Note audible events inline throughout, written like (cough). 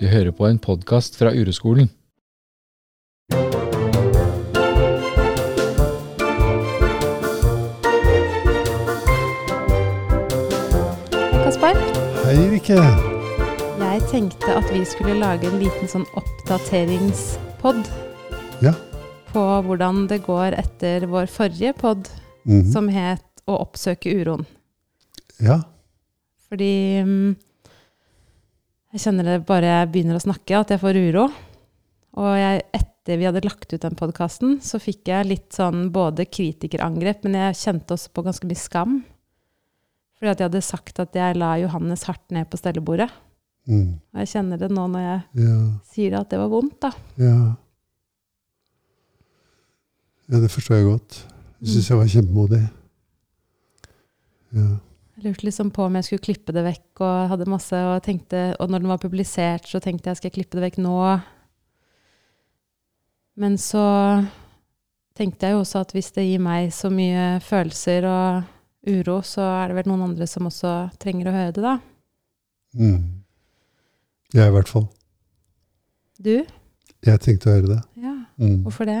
Du hører på en podkast fra Ureskolen. Kaspar, Hei, Rikke. jeg tenkte at vi skulle lage en liten sånn oppdateringspod Ja. på hvordan det går etter vår forrige pod, Mhm. som het Å oppsøke uroen. Ja. Fordi mm, jeg kjenner det bare jeg begynner å snakke, at jeg får uro. Og jeg, etter vi hadde lagt ut den podkasten, så fikk jeg litt sånn både kritikerangrep, men jeg kjente også på ganske mye skam. Fordi at jeg hadde sagt at jeg la Johannes hardt ned på stellebordet. Mm. Og jeg kjenner det nå når jeg Ja. sier at det var vondt, da. Ja. Ja, det forstår jeg godt. Jeg syns jeg var kjempemodig. Ja. Jeg lurte liksom på om jeg skulle klippe det vekk, og hadde masse, og tenkte, og når den var publisert, så tenkte jeg skal jeg klippe det vekk nå? Men så tenkte jeg jo også at hvis det gir meg så mye følelser og uro, så er det vel noen andre som også trenger å høre det, da. Mm. Jeg i hvert fall. Du? Jeg tenkte å høre det. Ja. Mm. Hvorfor det?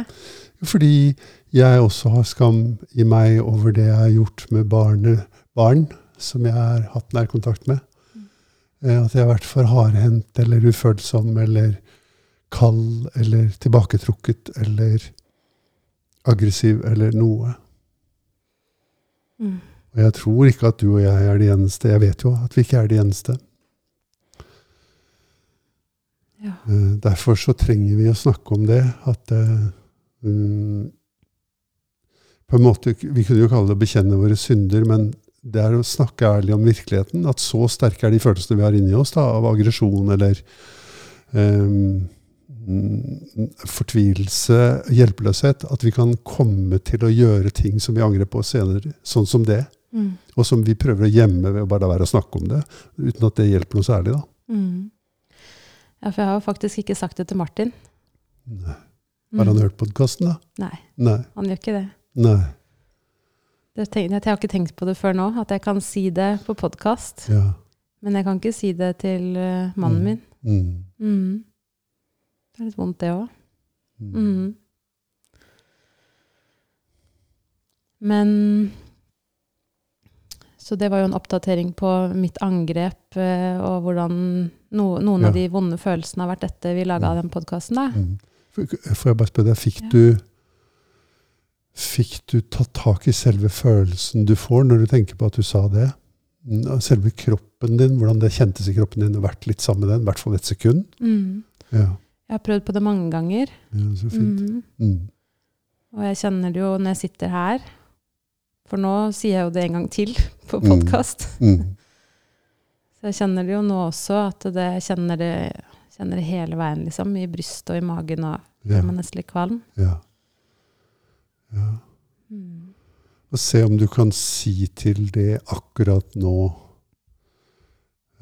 Fordi jeg også har skam i meg over det jeg har gjort med barne, barn som jeg har hatt nærkontakt med. Eh, At jeg har vært for hardhendt eller ufølsom eller kald eller tilbaketrukket eller aggressiv eller noe. Mm. Og jeg tror ikke at du og jeg er de eneste. Jeg vet jo at vi ikke er de eneste. Ja. Eh, Derfor så trenger vi å snakke om det. At mm, på en måte, Vi kunne jo kalle det å bekjenne våre synder, men det er å snakke ærlig om virkeligheten. At så sterke er de følelsene vi har inni oss, da, av aggresjon eller mm, fortvilelse, hjelpeløshet, at vi kan komme til å gjøre ting som vi angrer på senere. Sånn som det. Mm. Og som vi prøver å gjemme ved å bare la være å snakke om det. Uten at det hjelper noe særlig, da. Mm. Ja, for jeg har jo faktisk ikke sagt det til Martin. Nei. Har han Mm. hørt podkasten, da? Nei, Nei. han gjør ikke det. Nei. Jeg har ikke tenkt på det før nå, at jeg kan si det på podkast. Ja. Men jeg kan ikke si det til eh, mannen min. Mm. Mm. Det er litt vondt, det òg. Mm. Mm. Men Så det var jo en oppdatering på mitt angrep eh, og hvordan no, noen Ja. av de vonde følelsene har vært etter vi laga den podkasten. Mm. Får jeg bare spørre deg, fikk Ja. du Fikk du tatt tak i selve følelsen du får når du tenker på at du sa det? Mm, Selve kroppen din, hvordan det kjentes i kroppen din, vært litt sammen med den, i hvert fall et sekund? Mm. Ja, Jeg har prøvd på det mange ganger. ja så fint. Mm. Mm. Og jeg kjenner det jo når jeg sitter her. For nå sier jeg jo det en gang til (laughs) på Mm. podkast. Mm. (laughs) Så jeg kjenner det jo nå også, at det, jeg kjenner det, kjenner det hele veien, liksom. I brystet og i magen, og Ja, er nesten litt kvalm. ja. Ja. Mm. Og se om du kan si til det akkurat nå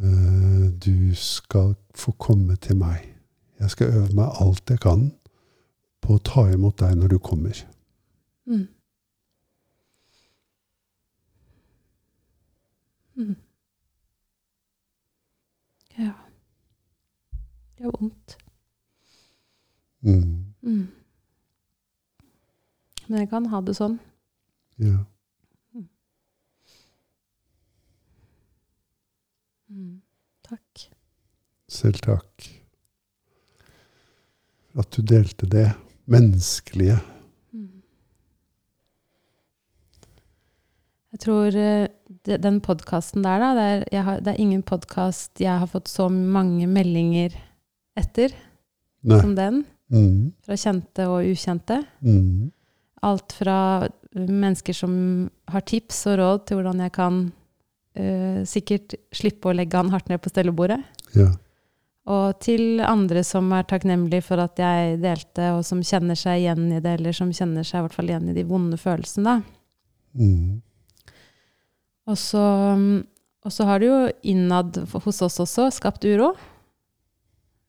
eh, Du skal få komme til meg. Jeg skal øve meg alt jeg kan på å ta imot deg når du kommer. Mm. Mm. Ja. Det er vondt. Mm. Men jeg kan ha det sånn. Ja. Mm. Takk. Selv takk at du delte det menneskelige. Mm. Jeg tror eh, den podkasten der, da det er, har, det er ingen podkast jeg har fått så mange meldinger etter Nei. som den. Mm. Fra kjente og ukjente. Mm. Alt fra mennesker som har tips og råd til hvordan jeg kan uh, sikkert slippe å legge han hardt ned på stellebordet. Ja. Og til andre som er takknemlige for at jeg delte, og som kjenner seg igjen i det, eller som kjenner seg i hvert fall igjen i de vonde følelsene. da. Mm. Og så, og så har det jo innad hos oss også skapt uro.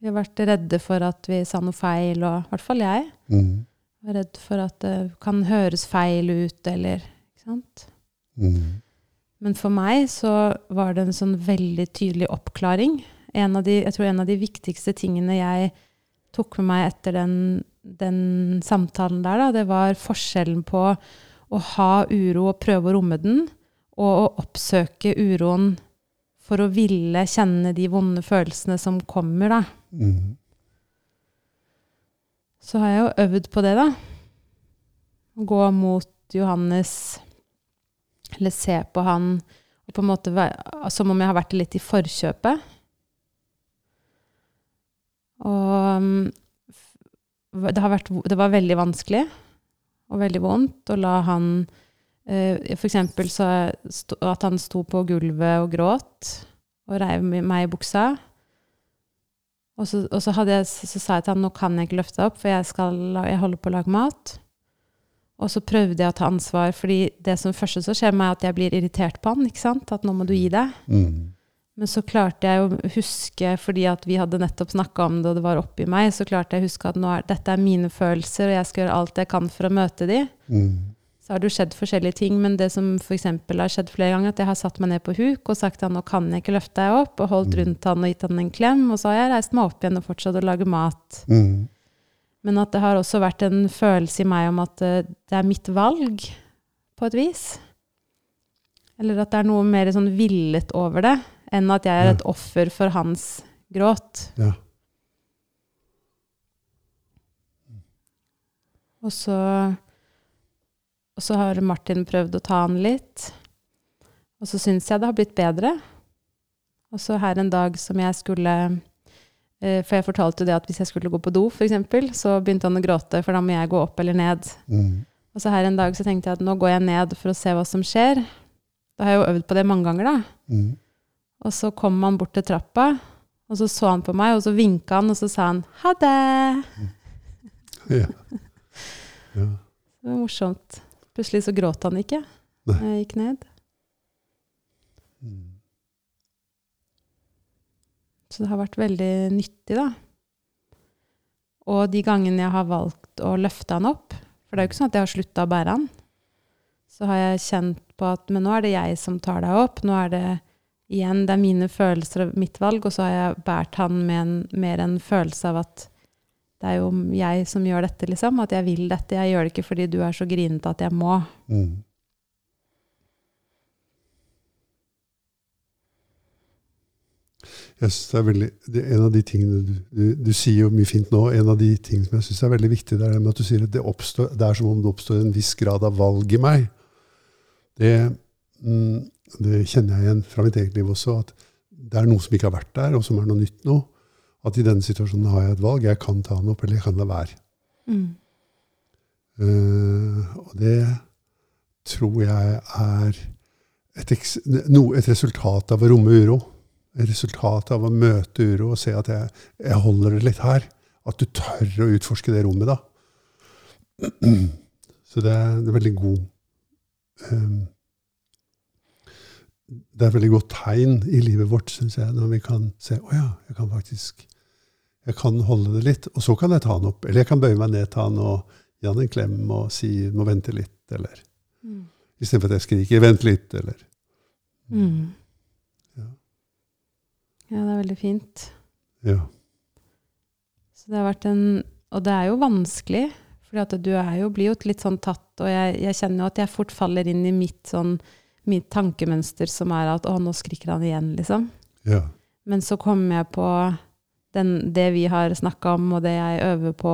Vi har vært redde for at vi sa noe feil, og i hvert fall jeg. Mm. Var redd for at det kan høres feil ut, eller Ikke sant? Mm. Men for meg så var det en sånn veldig tydelig oppklaring en av de, jeg tror en av de viktigste tingene jeg tok med meg etter den, den samtalen der, da, det var forskjellen på å ha uro og prøve å romme den, og å oppsøke uroen for å ville kjenne de vonde følelsene som kommer, da. Mm. Så har jeg jo øvd på det, da. Å Gå mot Johannes, eller se på han, og på en måte som om jeg har vært litt i forkjøpet. Og mm, det, vært, det var veldig vanskelig og veldig vondt å la han eh, For eksempel så at han sto på gulvet og gråt og reiv meg i buksa. Og så, og så, jeg, så sa jeg til han nå kan jeg ikke løfte deg opp, for jeg, skal, jeg holder på å lage mat. Og så prøvde jeg å ta ansvar, fordi det som første så skjer meg, er at jeg blir irritert på han. ikke sant? At nå må du gi deg. Mm. Men så klarte jeg å huske, fordi at vi hadde nettopp snakka om det, og det var oppi meg, så klarte jeg å huske at er, dette er mine følelser, og jeg skal gjøre alt jeg kan for å møte de. Mm. Så har det jo skjedd forskjellige ting, men det som f.eks. har skjedd flere ganger, at jeg har satt meg ned på huk og sagt at nå kan jeg ikke løfte deg opp, og holdt rundt han og gitt han en klem, og så har jeg reist meg opp igjen og fortsatt å lage mat. Mm. Men at det har også vært en følelse i meg om at eh, det er mitt valg, på et vis. Eller at det er noe mer sånn villet over det, enn at jeg er et offer for hans gråt. Ja. Og så, og så har Martin prøvd å ta han litt. Og så syns jeg det har blitt bedre. Og så her en dag som jeg skulle eh, For jeg fortalte jo det at hvis jeg skulle gå på do, f.eks., så begynte han å gråte, for da må jeg gå opp eller ned. Mm. Og så her en dag så tenkte jeg at nå går jeg ned for å se hva som skjer. Da har jeg jo øvd på det mange ganger, da. Mm. Og så kom han bort til trappa, og så så han på meg, og så vinka han, og så sa han 'ha det'. Ja. (laughs) ja. Det var morsomt. Plutselig så gråt han ikke Nei. jeg gikk ned. Mm. Så det har vært veldig nyttig, da. Og de gangene jeg har valgt å løfte han opp, for det er jo ikke sånn at jeg har slutta å bære han, så har jeg kjent på at men nå er det jeg som tar deg opp. Nå er det igjen, det er mine følelser og mitt valg, og så har jeg båret han med en, mer en følelse av at det er jo jeg som gjør dette, liksom. At jeg vil dette. Jeg gjør det ikke fordi du er så grinete at jeg må. Mm. Jeg synes det er veldig, det En av de tingene du, du, du sier jo mye fint nå. En av de tingene som jeg syns er veldig viktig, det er at du sier at det, oppstår, det er som om det oppstår en viss grad av valg i meg. Det, mm, det kjenner jeg igjen fra mitt eget liv også. At det er noe som ikke har vært der, og som er noe nytt nå. At i denne situasjonen har jeg et valg. Jeg kan ta den opp, eller jeg kan la være. Mm. Uh, og det tror jeg er et, no, et resultat av å romme uro. Et resultat av å møte uro og se at jeg, jeg holder det litt her. At du tør å utforske det rommet, da. (clears throat) Så det er, det er veldig god um, Det er et veldig godt tegn i livet vårt, syns jeg, når vi kan se å ja, jeg kan faktisk jeg kan holde det litt, og så kan jeg ta den opp. Eller jeg kan bøye meg ned til han og gi han en klem og si 'må vente litt', eller Mm. istedenfor at jeg skriker 'vent litt', eller Mm. Ja. Ja, det er veldig fint. Ja. Så det har vært en Og det er jo vanskelig, for du er jo, blir jo litt sånn tatt, og jeg, jeg kjenner jo at jeg fort faller inn i mitt sånn mitt tankemønster som er at å, nå skriker han igjen, liksom. ja. Men så kommer jeg på den, det vi har snakka om, og det jeg øver på,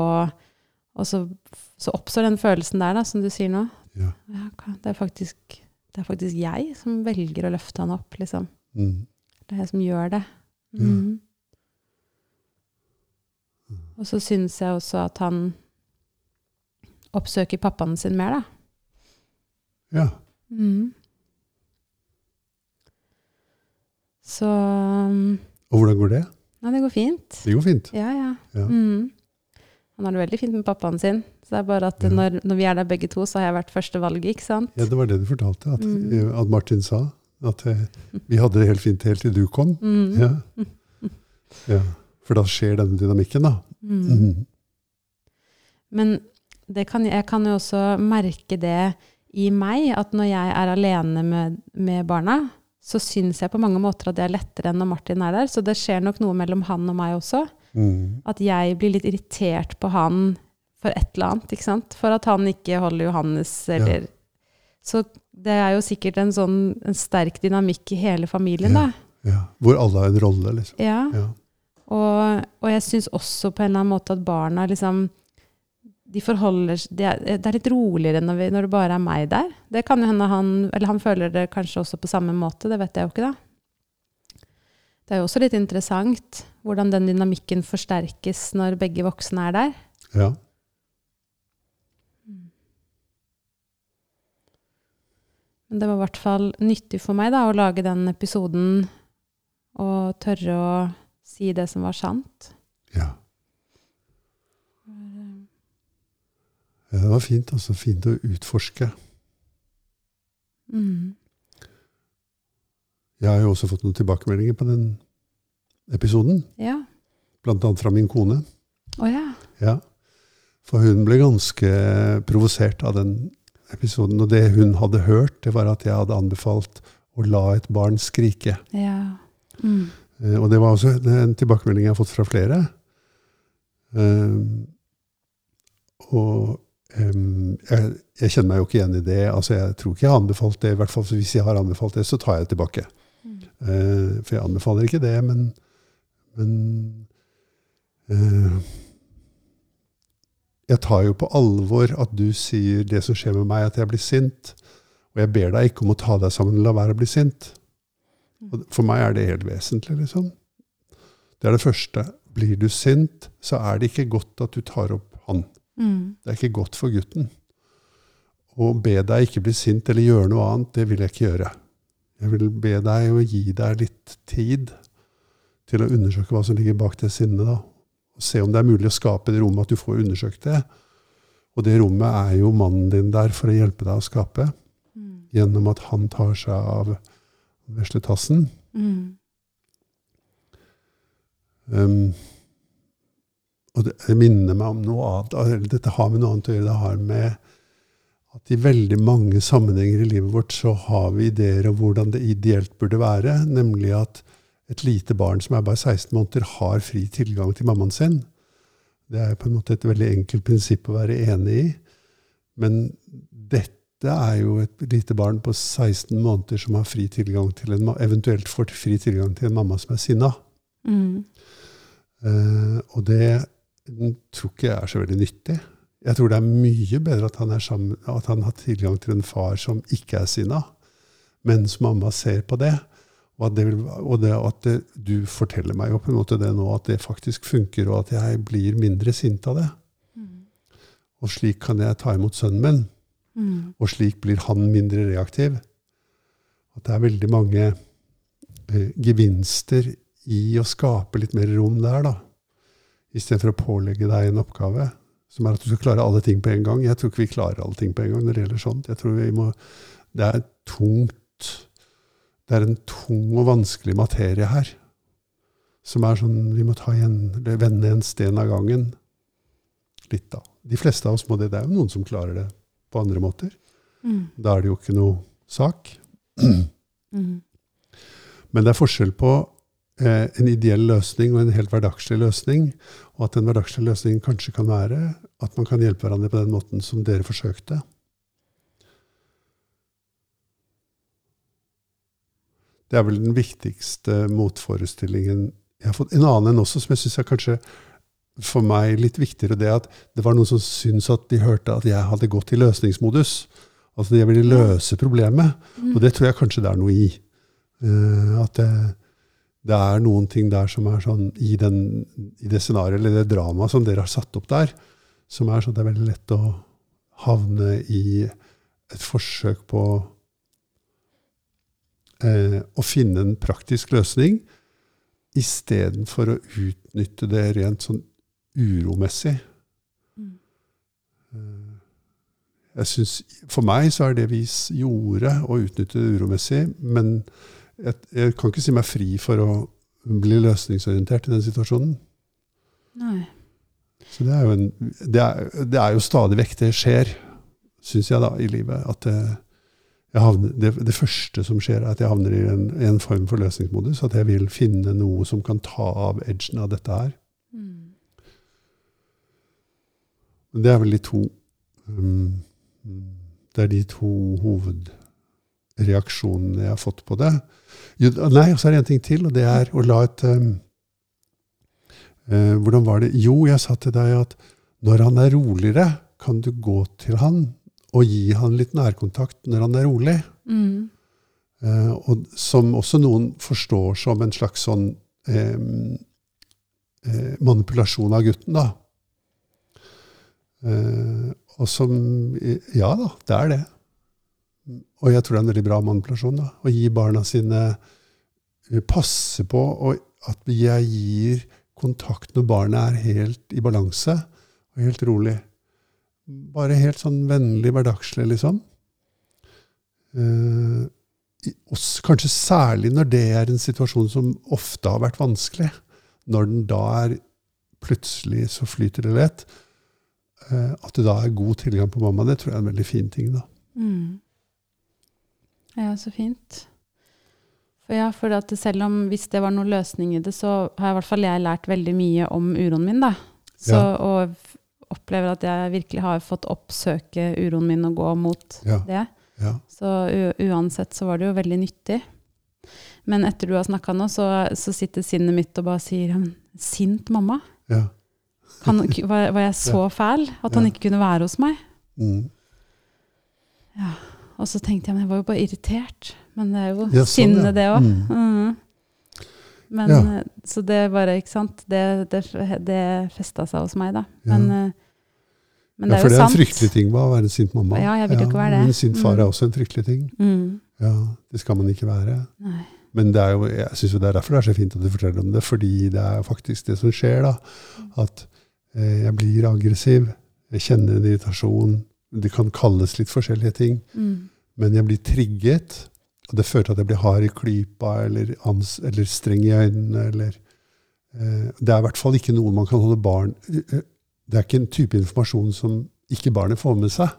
og så, så oppstår den følelsen der, da, som du sier nå. ja. Ja, det, er faktisk, det er faktisk jeg som velger å løfte han opp, liksom. Mm. Det er jeg som gjør det. Ja. Mm. Og så syns jeg også at han oppsøker pappaen sin mer, da. ja. Mm. Så um, Og hvordan går det? Nei, det går fint. Det går fint. Ja, ja. Ja. Mm. Han har det veldig fint med pappaen sin. Så det er bare at Ja. når, når vi er der begge to, så har jeg vært førstevalget, ikke sant? Ja, det var det du fortalte, at, Mm. at Martin sa. At eh, vi hadde det helt fint helt til du kom. Mm. Ja. ja. For da skjer denne dynamikken, da. Mm. Mm. Men det kan, jeg kan jo også merke det i meg, at når jeg er alene med, med barna, så syns jeg på mange måter at det er lettere enn når Martin er der. Så det skjer nok noe mellom han og meg også. Mm. At jeg blir litt irritert på han for et eller annet. ikke sant? For at han ikke holder Johannes, eller Så det er jo sikkert en sånn en sterk dynamikk i hele familien, Ja. da. Ja. Hvor alle har en rolle, liksom. Ja. Ja. Og, og jeg syns også på en eller annen måte at barna liksom de forholder er, det er litt roligere når, vi, når det bare er meg der. Det kan jo hende han Eller han føler det kanskje også på samme måte, det vet jeg jo ikke, da. Det er jo også litt interessant hvordan den dynamikken forsterkes når begge voksne er der. ja. Men det var i hvert fall nyttig for meg da, å lage den episoden og tørre å si det som var sant. ja. Det var fint. altså Fint å utforske. Mm. Jeg har jo også fått noen tilbakemeldinger på den episoden. Ja. Blant annet fra min kone. Oh, ja. Ja. For hun ble ganske provosert av den episoden. Og det hun hadde hørt, det var at jeg hadde anbefalt å la et barn skrike. Ja. Mm. Eh, Og det var også en tilbakemelding jeg har fått fra flere. Um, og jeg, jeg kjenner meg jo ikke igjen i det. altså Jeg tror ikke jeg har anbefalt det. i hvert fall Hvis jeg har anbefalt det, så tar jeg det tilbake. Mm. Uh, for jeg anbefaler ikke det, men, men uh, Jeg tar jo på alvor at du sier det som skjer med meg, at jeg blir sint. Og jeg ber deg ikke om å ta deg sammen og la være å bli sint. Og for meg er det helt vesentlig, liksom. Det er det første. Blir du sint, så er det ikke godt at du tar opp han. Mm. Det er ikke godt for gutten. Å be deg ikke bli sint eller gjøre noe annet, det vil jeg ikke gjøre. Jeg vil be deg å gi deg litt tid til å undersøke hva som ligger bak det sinnet. da. Og se om det er mulig å skape det rommet at du får undersøkt det. Og det rommet er jo mannen din der for å hjelpe deg å skape, Mm. gjennom at han tar seg av vesletassen. Mm. Um, og det, minner meg om noe annet. Dette har med noe annet å gjøre. Det har med at i veldig mange sammenhenger i livet vårt så har vi ideer om hvordan det ideelt burde være. Nemlig at et lite barn som er bare 16 måneder, har fri tilgang til mammaen sin. Det er på en måte et veldig enkelt prinsipp å være enig i. Men dette er jo et lite barn på 16 måneder som har fri tilgang til en, eventuelt får fri tilgang til en mamma som er sinna. Mm. Uh, og det tror ikke jeg er så veldig nyttig. Jeg tror det er mye bedre at han, sammen, at han har tilgang til en far som ikke er sinna, mens mamma ser på det. Og at, det, vil, og det, at det, du forteller meg jo på en måte det nå, at det faktisk funker, og at jeg blir mindre sint av det. Mm. Og slik kan jeg ta imot sønnen min, Mm. og slik blir han mindre reaktiv. At det er veldig mange eh, gevinster i å skape litt mer rom der, da. Istedenfor å pålegge deg en oppgave som er at du skal klare alle ting på en gang. Jeg tror ikke vi klarer alle ting på en gang når det gjelder sånt. Jeg tror vi må, Det er tungt Det er en tung og vanskelig materie her. Som er sånn Vi må ta igjen, vende en sten av gangen. Litt, da. De fleste av oss må det. Det er jo noen som klarer det på andre måter. Mm. Da er det jo ikke noe sak. Mm. Men det er forskjell på en ideell løsning og en helt hverdagslig løsning. Og at den hverdagslig løsningen kanskje kan være at man kan hjelpe hverandre på den måten som dere forsøkte. Det er vel den viktigste motforestillingen jeg har fått. En annen enn også, som jeg syns er kanskje for meg litt viktigere, det at det var noen som syntes at de hørte at jeg hadde gått i løsningsmodus. Altså jeg ville løse problemet. Mm. Og det tror jeg kanskje det er noe i. Eh, at det, det er noen ting der som er sånn i, den, i det scenarioet, eller det dramaet som dere har satt opp der, som er sånn at det er veldig lett å havne i et forsøk på eh, å finne en praktisk løsning, istedenfor å utnytte det rent sånn uromessig. Mm. Eh, Jeg synes, For meg så er det vi gjorde, å utnytte det uromessig. Men jeg, jeg kan ikke si meg fri for å bli løsningsorientert i den situasjonen. Nei. Så det er jo, en, det er, det er jo stadig vekk det skjer, syns jeg, da, i livet. At havner, det, det første som skjer, er at jeg havner i en, en form for løsningsmodus. At jeg vil finne noe som kan ta av edgen av dette her. Mm. Det er vel de to um, Det er de to hovedreaksjonene jeg har fått på det. Jo, nei, og så er det en ting til, og det er å la et um, uh, Hvordan var det? Jo, jeg sa til deg at når han er roligere, kan du gå til han og gi han litt nærkontakt når han er rolig. Mm. Uh, og som også noen forstår som en slags sånn eh, uh, manipulasjon av gutten, da. Og som Ja da, det er det. Og jeg tror det er en veldig bra manipulasjon. da, Å gi barna sine eh, Passe på at jeg gir kontakt når barnet er helt i balanse og helt rolig. Bare helt sånn vennlig, hverdagslig, liksom. Eh, kanskje særlig når det er en situasjon som ofte har vært vanskelig. Når den da er plutselig så flyter det lett. Eh, at det da er god tilgang på mamma, det tror jeg er en veldig fin ting. da. Mm. Ja, så fint. For ja, for at selv om hvis det var noen løsning i det, så har i hvert fall jeg lært veldig mye om uroen min, da. Så, Ja. Og opplever at jeg virkelig har fått oppsøke uroen min og gå mot Ja. det. Ja. Så uansett så var det jo veldig nyttig. Men etter du har snakka nå, så, så sitter sinnet mitt og bare sier «Hm, Sint mamma? ja. han, var, var jeg (laughs) så fæl at han ikke kunne være hos meg? Mm. Og så tenkte jeg men jeg var jo bare irritert. Men det er jo Ja, sånn, sinne, ja. det òg. Mm. Mm. Men, Ja. eh, Så det bare, ikke sant Det, det, det festa seg hos meg, da. Ja. Men, det er jo sant. Ja, for det er en sant. fryktelig ting å være en sint mamma. Ja, jeg vil jo ikke være det. Men en sint far Mm. er også en fryktelig ting. Mm. Ja, Det skal man ikke være. Nei. Men det er jo, jeg synes jo det er derfor det er så fint at du forteller om det, fordi det er jo faktisk det som skjer. da, At eh, jeg blir aggressiv, jeg kjenner en irritasjon. Det kan kalles litt forskjellige ting. Mm. Men jeg blir trigget, og det fører til at jeg blir hard i klypa eller, ans, eller streng i øynene. Eller, eh, det er i hvert fall ikke noe man kan holde barn eh, Det er ikke en type informasjon som ikke barnet får med seg.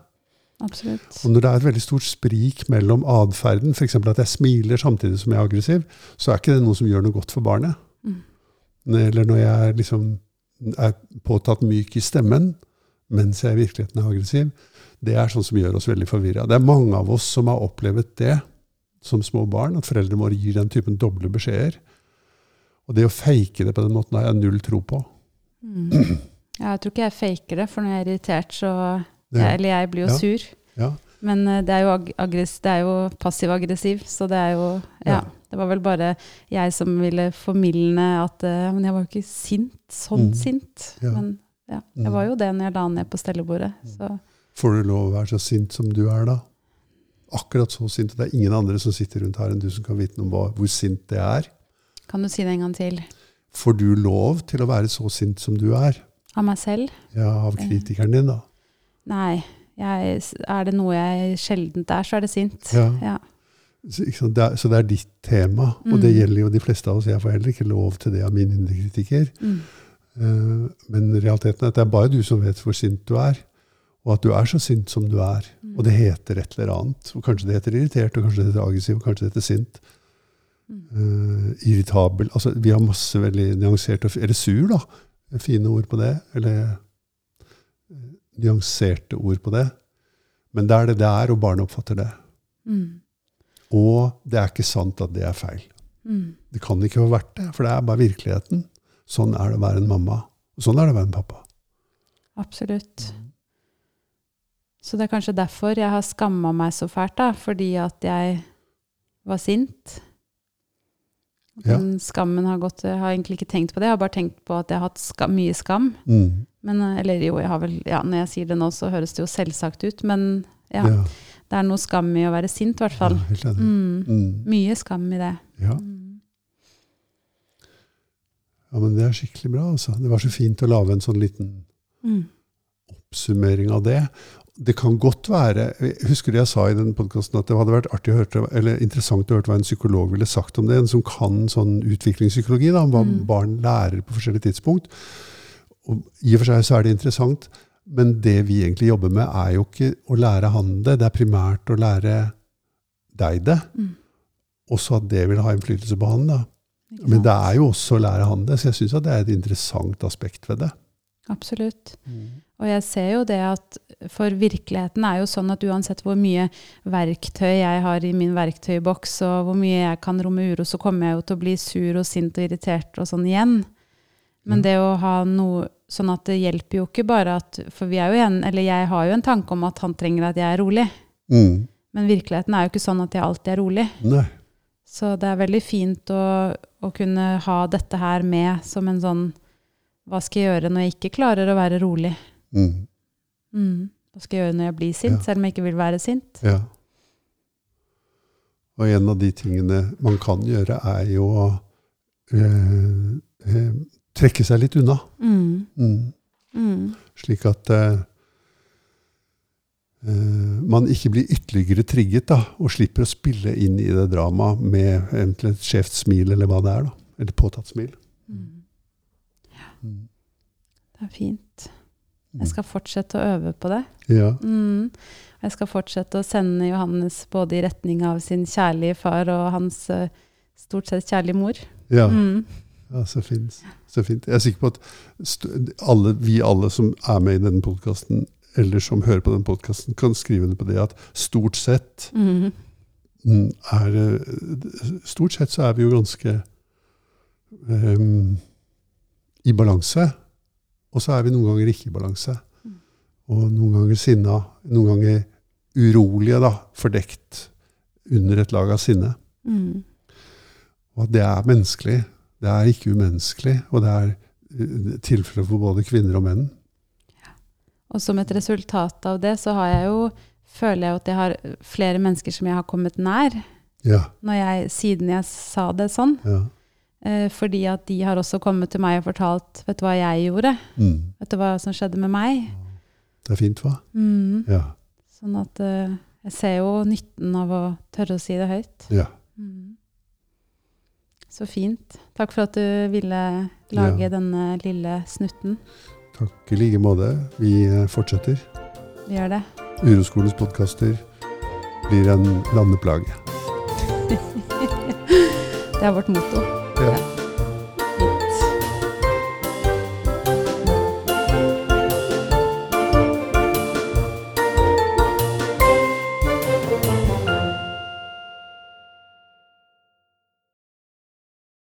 Absolutt. Og når det er et veldig stort sprik mellom atferden, f.eks. at jeg smiler samtidig som jeg er aggressiv, så er ikke det noe som gjør noe godt for barnet. Mm. Eller når jeg liksom er påtatt myk i stemmen mens jeg i virkeligheten er aggressiv. Det er sånn som gjør oss veldig forvirra. Det er mange av oss som har opplevd det som små barn, at foreldrene våre gir den typen doble beskjeder. Og det å fake det på den måten har jeg null tro på. Mm. Ja, jeg tror ikke jeg faker det, for når jeg er irritert, så jeg, Eller jeg blir jo Ja. sur. ja, Men eh, det er jo, jo passiv-aggressiv, så det er jo ja. Det var vel bare jeg som ville formildne at eh, Men jeg var jo ikke sint. Sånn Mm. sint. Men ja, Mm. jeg var jo det når jeg la ned på stellebordet. Så Får du lov å være så sint som du er da? Akkurat så sint. Det er ingen andre som sitter rundt her enn du som kan vite noe om hva- hvor sint det er. kan du si det en gang til. Får du lov til å være så sint som du er? Av meg selv? Ja, av kritikeren din, da. Nei. Jeg, er det noe jeg sjeldent er, så er det sint. Ja. Ja. Så, det er, så det er ditt tema, og det Mm. gjelder jo de fleste av oss. Jeg får heller ikke lov til det av min indre kritiker. Mm. Uh, men realiteten er at det er bare du som vet hvor sint du er. Og at du er så sint som du er. Mm. Og det heter et eller annet. Og kanskje det heter irritert, og kanskje det heter aggressiv, og kanskje det heter sint. Mm. Uh, irritabel. Altså, vi har masse veldig nyanserte Eller sur, da. Fine ord på det. Eller uh, nyanserte ord på det. Men det er det det er, og barnet oppfatter det. Mm. Og det er ikke sant at det er feil. Mm. Det kan ikke ha vært det, for det er bare virkeligheten. Sånn er det å være en mamma. Og sånn er det å være en pappa. Absolutt. Så det er kanskje derfor jeg har skamma meg så fælt, da. Fordi at jeg var sint. Ja. Skammen har gått Jeg har egentlig ikke tenkt på det, jeg har bare tenkt på at jeg har hatt skam, mye skam. Mm. Men, eh, eller jo, jeg har vel Ja, når jeg sier det nå, så høres det jo selvsagt ut, men ja. Ja. Det er noe skam i å være sint, i hvert fall. Ja, helt. Mm. Mm. Mye skam i det. Ja. Mm. ja, men det er skikkelig bra, altså. Det var så fint å lage en sånn liten Mm. oppsummering av det. Det kan godt være Husker du jeg sa i den podkasten at det hadde vært artig å høre, eller interessant å høre hva en psykolog ville sagt om det? En som kan sånn utviklingspsykologi, da, om hva Mm. barn lærer på forskjellige tidspunkt. Og I og for seg så er det interessant, men det vi egentlig jobber med, er jo ikke å lære han det. Det er primært å lære deg det, Mm. Også at det vil ha innflytelse på han. da. Men det er jo også å lære han det, så jeg syns det er et interessant aspekt ved det. Absolutt. Og jeg ser jo det at for virkeligheten er jo sånn at uansett hvor mye verktøy jeg har i min verktøyboks, og hvor mye jeg kan romme uro, så kommer jeg jo til å bli sur og sint og irritert og sånn igjen. Men Ja. det å ha noe sånn at det hjelper jo ikke bare at For vi er jo igjen, eller jeg har jo en tanke om at han trenger at jeg er rolig. Mm. Men virkeligheten er jo ikke sånn at jeg alltid er rolig. Nei. Så det er veldig fint å, å kunne ha dette her med som en sånn Hva skal jeg gjøre når jeg ikke klarer å være rolig? Mm. Mm. Hva skal jeg gjøre når jeg blir sint, Ja. selv om jeg ikke vil være sint? Ja. Og en av de tingene man kan gjøre, er jo å eh, eh, trekke seg litt unna. Mm. Mm. Mm. Slik at eh, eh, man ikke blir ytterligere trigget da, og slipper å spille inn i det dramaet med eventuelt et skjevt smil, eller hva det er. da. Eller påtatt smil. Mm. Mm. Det er fint. Jeg skal fortsette å øve på det. Ja. Mm. Jeg skal fortsette å sende Johannes både i retning av sin kjærlige far og hans eh, stort sett kjærlige mor. Ja. Mm. ja, så fint. Så fint. Jeg er sikker på at alle, vi alle som er med i denne podkasten, eller som hører på denne podkasten, kan skrive under på det at stort sett Mm. mm, er eh, Stort sett så er vi jo ganske um, i balanse. Og så er vi noen ganger ikke i balanse. Mm. Og noen ganger sinna. Noen ganger urolige, da. Fordekt under et lag av sinne. Mm. Og at det er menneskelig. Det er ikke umenneskelig. Og det er eh, tilfeller for både kvinner og menn. Og som et resultat av det, så har jeg jo, føler jeg at jeg har flere mennesker som jeg har kommet nær, Ja. når jeg, siden jeg sa det sånn. ja. Eh, fordi at de har også kommet til meg og fortalt Vet du hva jeg gjorde? Mm. Vet du hva som skjedde med meg? Det er fint, hva? Mm. Ja. Sånn at eh, jeg ser jo nytten av å tørre å si det høyt. ja. Mm. Så fint. Takk for at du ville lage Ja. denne lille snutten. Takk i like måte. Vi eh, fortsetter. Vi gjør det. Uroskolens podkaster blir en landeplage. (laughs) Det er vårt motto. Ja.